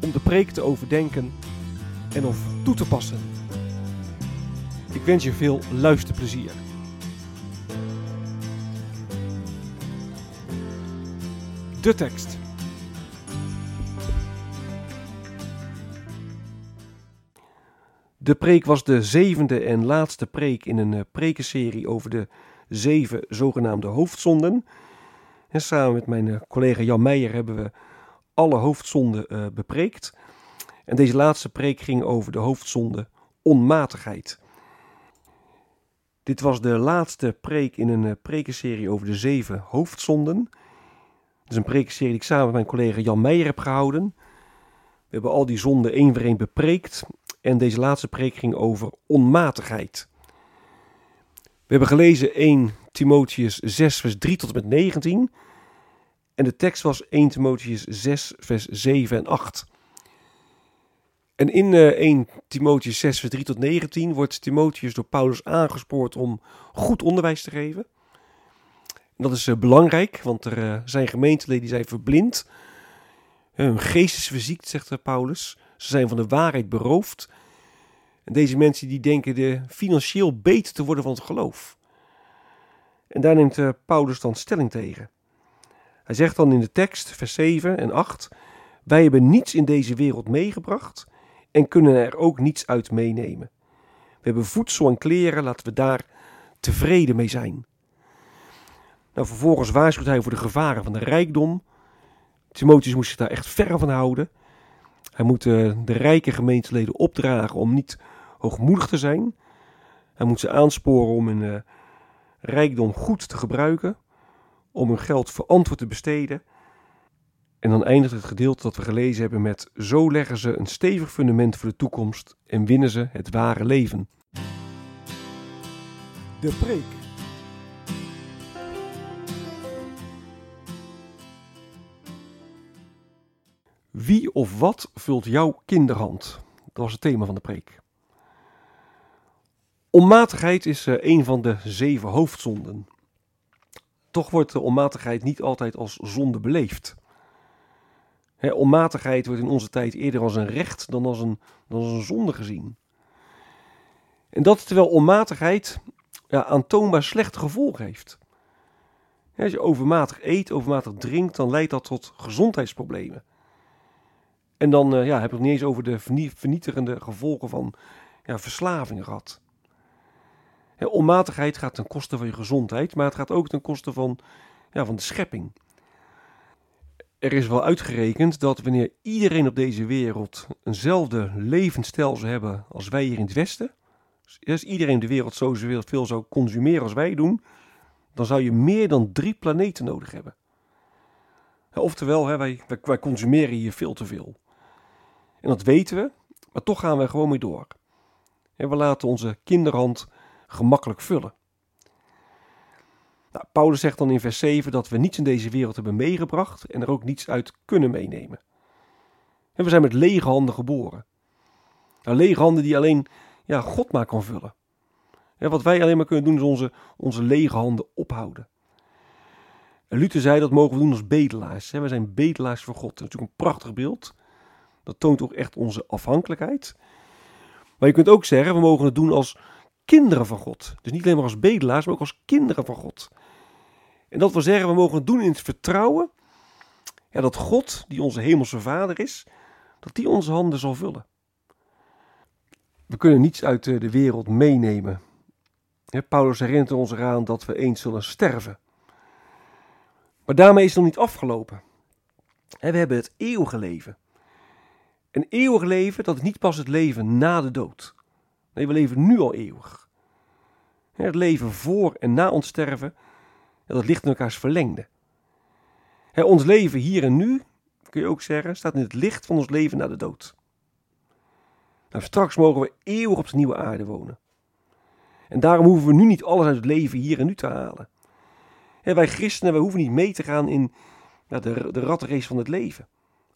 om de preek te overdenken en of toe te passen. Ik wens je veel luisterplezier. De tekst. De preek was de zevende en laatste preek in een prekenserie over de zeven zogenaamde hoofdzonden. En samen met mijn collega Jan Meijer hebben we alle hoofdzonden uh, bepreekt. En deze laatste preek ging over de hoofdzonde onmatigheid. Dit was de laatste preek in een uh, prekenserie over de zeven hoofdzonden. Het is een prekenserie die ik samen met mijn collega Jan Meijer heb gehouden. We hebben al die zonden één voor één bepreekt. En deze laatste preek ging over onmatigheid. We hebben gelezen 1 Timotheus 6, vers 3 tot en met 19. En de tekst was 1 Timotheus 6, vers 7 en 8. En in uh, 1 Timotheus 6, vers 3 tot 19 wordt Timotheus door Paulus aangespoord om goed onderwijs te geven. En dat is uh, belangrijk, want er uh, zijn gemeenteleden die zijn verblind. Hun geest is verziekt, zegt Paulus. Ze zijn van de waarheid beroofd. En deze mensen die denken de financieel beter te worden van het geloof. En daar neemt Paulus dan stelling tegen. Hij zegt dan in de tekst, vers 7 en 8: Wij hebben niets in deze wereld meegebracht en kunnen er ook niets uit meenemen. We hebben voedsel en kleren, laten we daar tevreden mee zijn. Nou, vervolgens waarschuwt hij voor de gevaren van de rijkdom. Timotheus moest zich daar echt ver van houden. Hij moet de rijke gemeenteleden opdragen om niet hoogmoedig te zijn. Hij moet ze aansporen om hun uh, rijkdom goed te gebruiken om hun geld verantwoord te besteden. En dan eindigt het gedeelte dat we gelezen hebben met: Zo leggen ze een stevig fundament voor de toekomst en winnen ze het ware leven. De preek. Wie of wat vult jouw kinderhand? Dat was het thema van de preek. Onmatigheid is een van de zeven hoofdzonden. Toch wordt de onmatigheid niet altijd als zonde beleefd. He, onmatigheid wordt in onze tijd eerder als een recht dan als een, dan als een zonde gezien. En dat terwijl onmatigheid ja, aantoonbaar slechte gevolgen heeft. als je overmatig eet, overmatig drinkt, dan leidt dat tot gezondheidsproblemen. En dan uh, ja, heb ik het niet eens over de vernietigende gevolgen van ja, verslavingen gehad onmatigheid gaat ten koste van je gezondheid, maar het gaat ook ten koste van, ja, van de schepping. Er is wel uitgerekend dat wanneer iedereen op deze wereld eenzelfde levensstijl zou hebben als wij hier in het Westen, dus iedereen de wereld zoveel zou consumeren als wij doen, dan zou je meer dan drie planeten nodig hebben. Oftewel, wij, wij consumeren hier veel te veel. En dat weten we, maar toch gaan we gewoon mee door. We laten onze kinderhand gemakkelijk vullen. Nou, Paulus zegt dan in vers 7 dat we niets in deze wereld hebben meegebracht en er ook niets uit kunnen meenemen. En we zijn met lege handen geboren. Nou, lege handen die alleen ja, God maar kan vullen. En wat wij alleen maar kunnen doen is onze, onze lege handen ophouden. En Luther zei dat mogen we doen als bedelaars. We zijn bedelaars voor God. Dat is natuurlijk een prachtig beeld. Dat toont ook echt onze afhankelijkheid. Maar je kunt ook zeggen, we mogen het doen als kinderen van God. Dus niet alleen maar als bedelaars, maar ook als kinderen van God. En dat wil zeggen, we mogen het doen in het vertrouwen Ja, dat God, die onze hemelse Vader is, dat die onze handen zal vullen. We kunnen niets uit de wereld meenemen. Paulus herinnert ons eraan dat we eens zullen sterven. Maar daarmee is het nog niet afgelopen. We hebben het eeuwige leven. Een eeuwig leven, dat is niet pas het leven na de dood. Nee, we leven nu al eeuwig. Het leven voor en na ons sterven, dat ligt in elkaars verlengde. Ons leven hier en nu, kun je ook zeggen, staat in het licht van ons leven na de dood. Nou, straks mogen we eeuwig op de nieuwe aarde wonen. En daarom hoeven we nu niet alles uit het leven hier en nu te halen. wij christenen, wij hoeven niet mee te gaan in de, ratrace van het leven.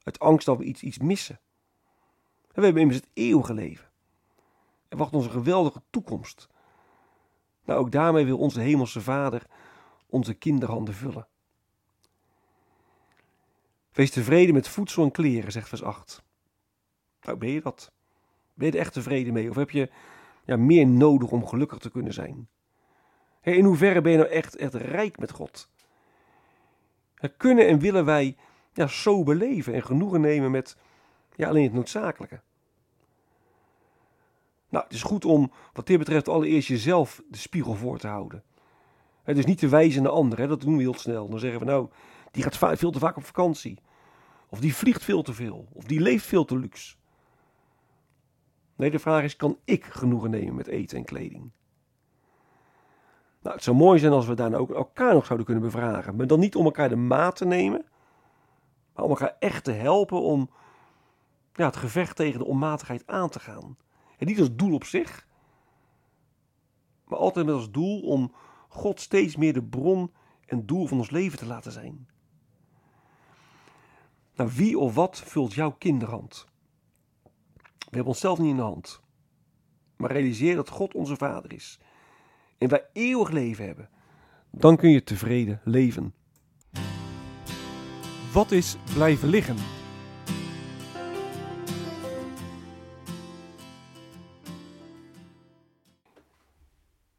Uit angst dat we iets, iets missen. we hebben immers het eeuwige leven. Er wacht ons een geweldige toekomst. Nou, ook daarmee wil onze hemelse Vader onze kinderhanden vullen. Wees tevreden met voedsel en kleren, zegt vers 8. Nou, ben je dat? Ben je er echt tevreden mee? Of heb je ja, meer nodig om gelukkig te kunnen zijn? in hoeverre ben je nou echt, echt rijk met God? kunnen en willen wij ja, zo beleven en genoegen nemen met ja, alleen het noodzakelijke? Nou, het is goed om wat dit betreft allereerst jezelf de spiegel voor te houden. Het is niet te wijzen naar anderen, dat doen we heel snel. Dan zeggen we nou, die gaat veel te vaak op vakantie. Of die vliegt veel te veel. Of die leeft veel te luxe. Nee, de vraag is: kan ik genoegen nemen met eten en kleding? Nou, het zou mooi zijn als we daar ook elkaar nog zouden kunnen bevragen. Maar dan niet om elkaar de maat te nemen, maar om elkaar echt te helpen om ja, het gevecht tegen de onmatigheid aan te gaan. En niet als doel op zich, maar altijd met als doel om God steeds meer de bron en doel van ons leven te laten zijn. Nou, wie of wat vult jouw kinderhand? We hebben onszelf niet in de hand. Maar realiseer dat God onze Vader is. En wij eeuwig leven hebben. Dan kun je tevreden leven. Wat is blijven liggen?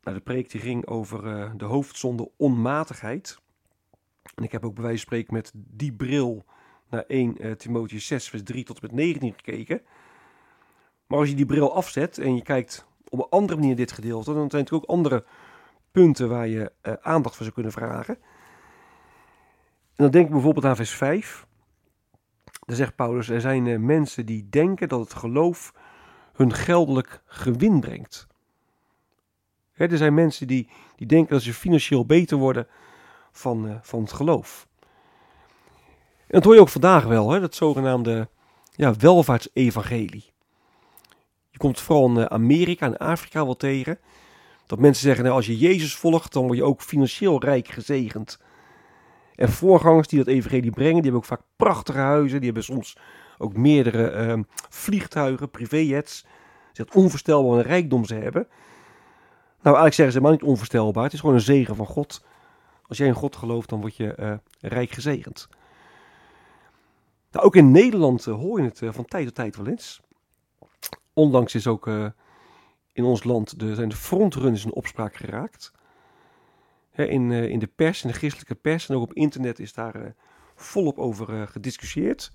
Nou, de preek die ging over uh, de hoofdzonde onmatigheid. En ik heb ook bij wijze van spreken met die bril naar 1 uh, Timotheus 6, vers 3 tot en met 19 gekeken. Maar als je die bril afzet en je kijkt op een andere manier dit gedeelte, dan zijn er ook andere punten waar je uh, aandacht voor zou kunnen vragen. En dan denk ik bijvoorbeeld aan vers 5. Daar zegt Paulus: Er zijn mensen die denken dat het geloof hun geldelijk gewin brengt. Er zijn mensen die, die denken dat ze financieel beter worden van, uh, van het geloof. En dat hoor je ook vandaag wel, hè, dat zogenaamde ja, welvaartsevangelie. Je komt vooral in eh, Amerika en Afrika wel tegen. Dat mensen zeggen, nou, als je Jezus volgt, dan word je ook financieel rijk gezegend. En voorgangers die dat evangelie brengen, die hebben ook vaak prachtige huizen. Die hebben soms ook meerdere uh, vliegtuigen, privéjets. Het is onvoorstelbaar een rijkdom ze hebben. Nou, eigenlijk zeggen ze helemaal niet onvoorstelbaar. Het is gewoon een zegen van God. Als jij in God gelooft, dan word je uh, rijk gezegend. Nou, ook in Nederland uh, hoor je het uh, van tijd tot tijd wel eens. Onlangs is ook in ons land de, zijn de frontrunners in opspraak geraakt. Hè, in, in de pers, in de christelijke pers en ook op internet is daar volop over gediscussieerd.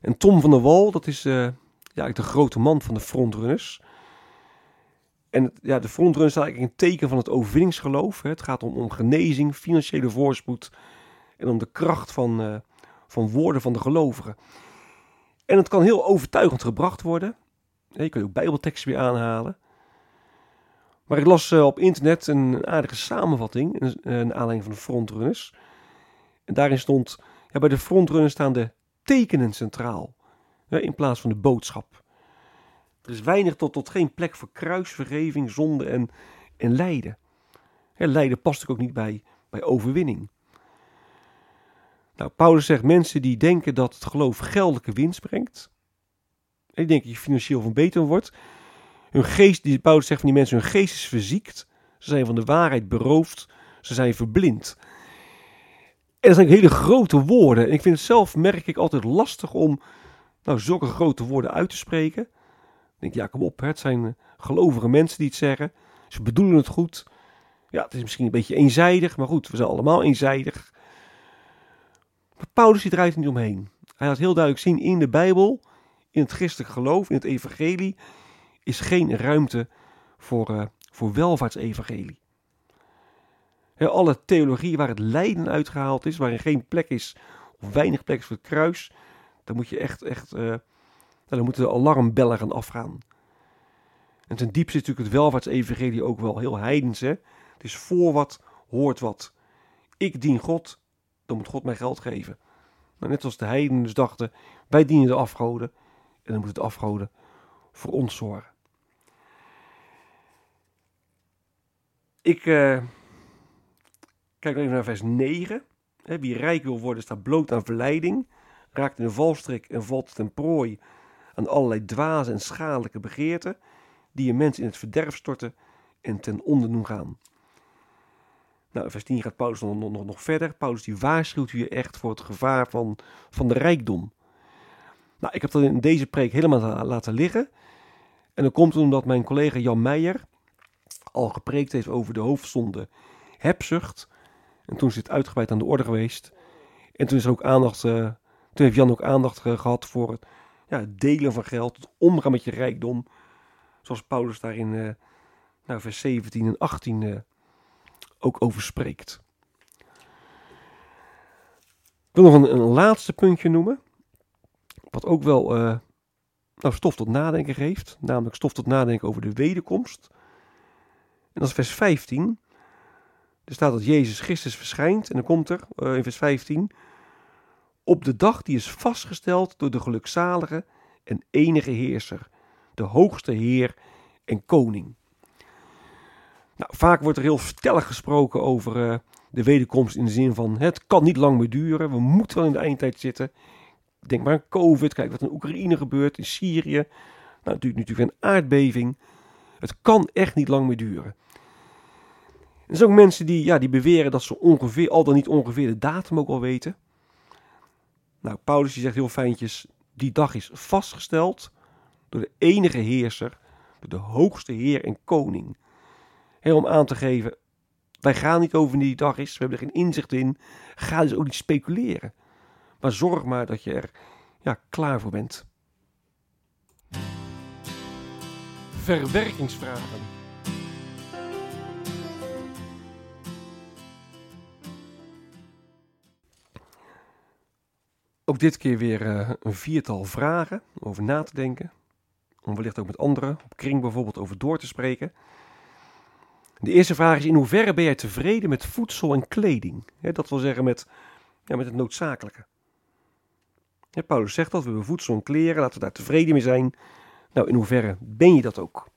En Tom van der Wal, dat is ja, de grote man van de frontrunners. En ja, de frontrun staat eigenlijk een teken van het overwinningsgeloof. Het gaat om, om genezing, financiële voorspoed en om de kracht van, uh, van woorden van de gelovigen. En het kan heel overtuigend gebracht worden. Je kunt ook bijbelteksten weer aanhalen. Maar ik las uh, op internet een aardige samenvatting, een, aanleiding van de frontrunners. En daarin stond, ja, bij de frontrunners staan de tekenen centraal, in plaats van de boodschap. Er is weinig tot, tot geen plek voor kruisvergeving, zonde en, en lijden. Lijden past ook niet bij, bij overwinning. Nou, Paulus zegt mensen die denken dat het geloof geldelijke winst brengt. En die denken dat je financieel van beter wordt. Hun geest, die Paulus zegt van die mensen, hun geest is verziekt. Ze zijn van de waarheid beroofd. Ze zijn verblind. En dat zijn hele grote woorden. En ik vind het zelf, merk ik, altijd lastig om nou, zulke grote woorden uit te spreken denk, ja, kom op, het zijn eh, gelovige mensen die het zeggen. Ze bedoelen het goed. Ja, het is misschien een beetje eenzijdig, maar goed, we zijn allemaal eenzijdig. Maar Paulus die draait er niet omheen. Hij laat heel duidelijk zien in de Bijbel, in het christelijk geloof, in het evangelie, is geen ruimte voor, uh, voor welvaartsevangelie. alle theologie waar het lijden uitgehaald is, waarin geen plek is of weinig plek is voor het kruis, dan moet je echt, echt uh, dan moeten de alarmbellen gaan afgaan. En ten diepste is natuurlijk het welvaartsevangelie ook wel heel heidens. Hè? Het is voor wat, hoort wat. Ik dien God, dan moet God mij geld geven. Maar net als de heidenen dus dachten, wij dienen de afgoden. En dan moeten de afgoden voor ons zorgen. Ik uh, kijk even naar vers 9. Wie rijk wil worden staat bloot aan verleiding, raakt in een valstrik en valt ten prooi aan allerlei dwaze en schadelijke begeerten, die een mens in het verderf storten en ten onder doen gaan. Nou, vers 10 gaat Paulus nog, nog, verder. Paulus die waarschuwt hier echt voor het gevaar van, van de rijkdom. Nou, ik heb dat in deze preek helemaal laten liggen. En dan komt omdat mijn collega Jan Meijer al gepreekt heeft over de hoofdzonde hebzucht. En toen is het uitgebreid aan de orde geweest. En toen is er ook aandacht, uh, toen heeft Jan ook aandacht uh, gehad voor het, ja, het delen van geld, het omgaan met je rijkdom. Zoals Paulus daar in uh, nou, vers 17 en 18 ook over spreekt. Ik wil nog een, laatste puntje noemen. Wat ook wel nou, stof tot nadenken geeft. Namelijk stof tot nadenken over de wederkomst. En dat is vers 15. Er staat dat Jezus Christus verschijnt. En dan komt er in vers 15. Op de dag die is vastgesteld door de gelukzalige en enige heerser. De hoogste Heer en Koning. Nou, vaak wordt er heel stellig gesproken over uh, de wederkomst in de zin van het kan niet lang meer duren. We moeten wel in de eindtijd zitten. Denk maar aan COVID. Kijk wat in Oekraïne gebeurt, in Syrië. Nou, natuurlijk, natuurlijk een aardbeving. Het kan echt niet lang meer duren. Er zijn ook mensen die, ja, die beweren dat ze ongeveer, al dan niet ongeveer de datum ook al weten. Nou, Paulus die zegt heel fijntjes, die dag is vastgesteld door de enige heerser, door de hoogste heer en koning. Heel om aan te geven, wij gaan niet over die dag is, we hebben er geen inzicht in. Ga dus ook niet speculeren. Maar zorg maar dat je er ja, klaar voor bent. Verwerkingsvragen. Ook dit keer weer uh, een viertal vragen over na te denken. Om wellicht ook met anderen, op kring bijvoorbeeld, over door te spreken. De eerste vraag is: in hoeverre ben jij tevreden met voedsel en kleding? dat wil zeggen met, ja, met het noodzakelijke. Paulus zegt dat we hebben voedsel en kleren, laten we daar tevreden mee zijn. Nou, in hoeverre ben je dat ook?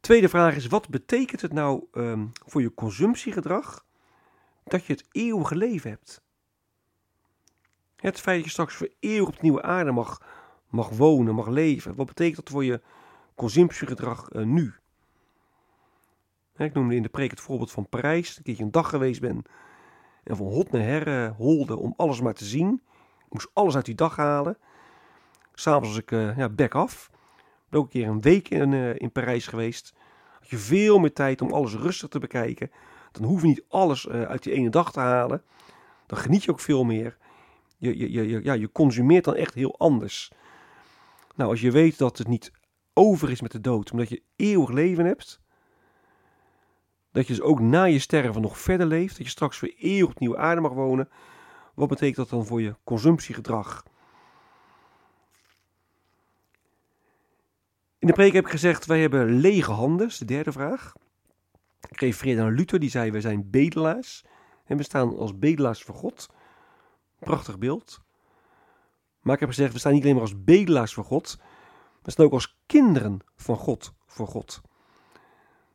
Tweede vraag is: wat betekent het nou um, voor je consumptiegedrag dat je het eeuwige leven hebt? Het feit dat je straks voor eeuwig op de nieuwe aarde mag, mag wonen, mag leven. Wat betekent dat voor je consumptiegedrag uh, nu? Ik noemde in de preek het voorbeeld van Parijs. Een keertje een dag geweest ben en van hot naar her uh, holde om alles maar te zien. Ik moest alles uit die dag halen. S'avonds was ik uh, ja, back af. Ben ook een keer een week in, in Parijs geweest. Had je veel meer tijd om alles rustig te bekijken. Dan hoef je niet alles uit die ene dag te halen. Dan geniet je ook veel meer je, je, je, ja, je consumeert dan echt heel anders. Nou, als je weet dat het niet over is met de dood, omdat je eeuwig leven hebt, dat je dus ook na je sterven nog verder leeft, dat je straks weer eeuwig op nieuwe aarde mag wonen, wat betekent dat dan voor je consumptiegedrag? In de preek heb ik gezegd, wij hebben lege handen, is de derde vraag. Ik refereerde aan Luther, die zei, wij zijn bedelaars. En we staan als bedelaars voor God. Prachtig beeld. Maar ik heb gezegd, we staan niet alleen maar als bedelaars voor God, we staan ook als kinderen van God voor God.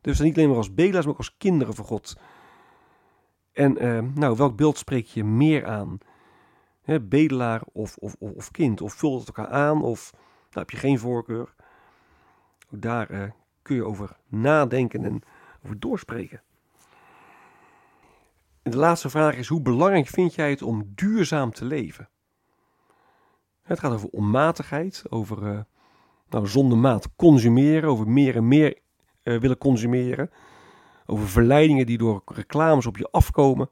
Dus we staan niet alleen maar als bedelaars, maar ook als kinderen voor God. En eh, nou, welk beeld spreek je meer aan? Bedelaar of, of, of, kind? Of vult het elkaar aan? Of nou, heb je geen voorkeur? Daar uh, kun je over nadenken en over doorspreken. En de laatste vraag is: hoe belangrijk vind jij het om duurzaam te leven? Het gaat over onmatigheid, over uh, nou, zonder maat consumeren, over meer en meer uh, willen consumeren, over verleidingen die door reclames op je afkomen.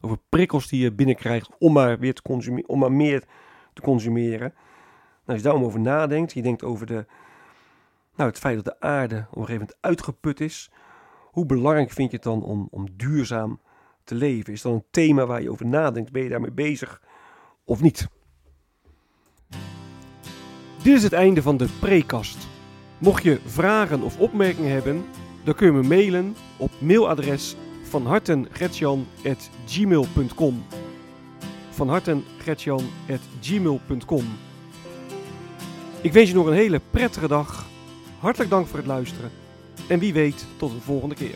over prikkels die je binnenkrijgt om maar, weer te consumeren, om maar meer te consumeren. Nou, als je daarom over nadenkt, je denkt over de, nou, het feit dat de aarde op een gegeven moment uitgeput is. Hoe belangrijk vind je het dan om, om duurzaam te leven? Is dat een thema waar je over nadenkt? Ben je daarmee bezig of niet? Dit is het einde van de prekast. Mocht je vragen of opmerkingen hebben, dan kun je me mailen op mailadres van hartengretjan.gmail.com van hartengretjan.gmail.com Ik wens je nog een hele prettige dag. Hartelijk dank voor het luisteren. En wie weet tot een volgende keer.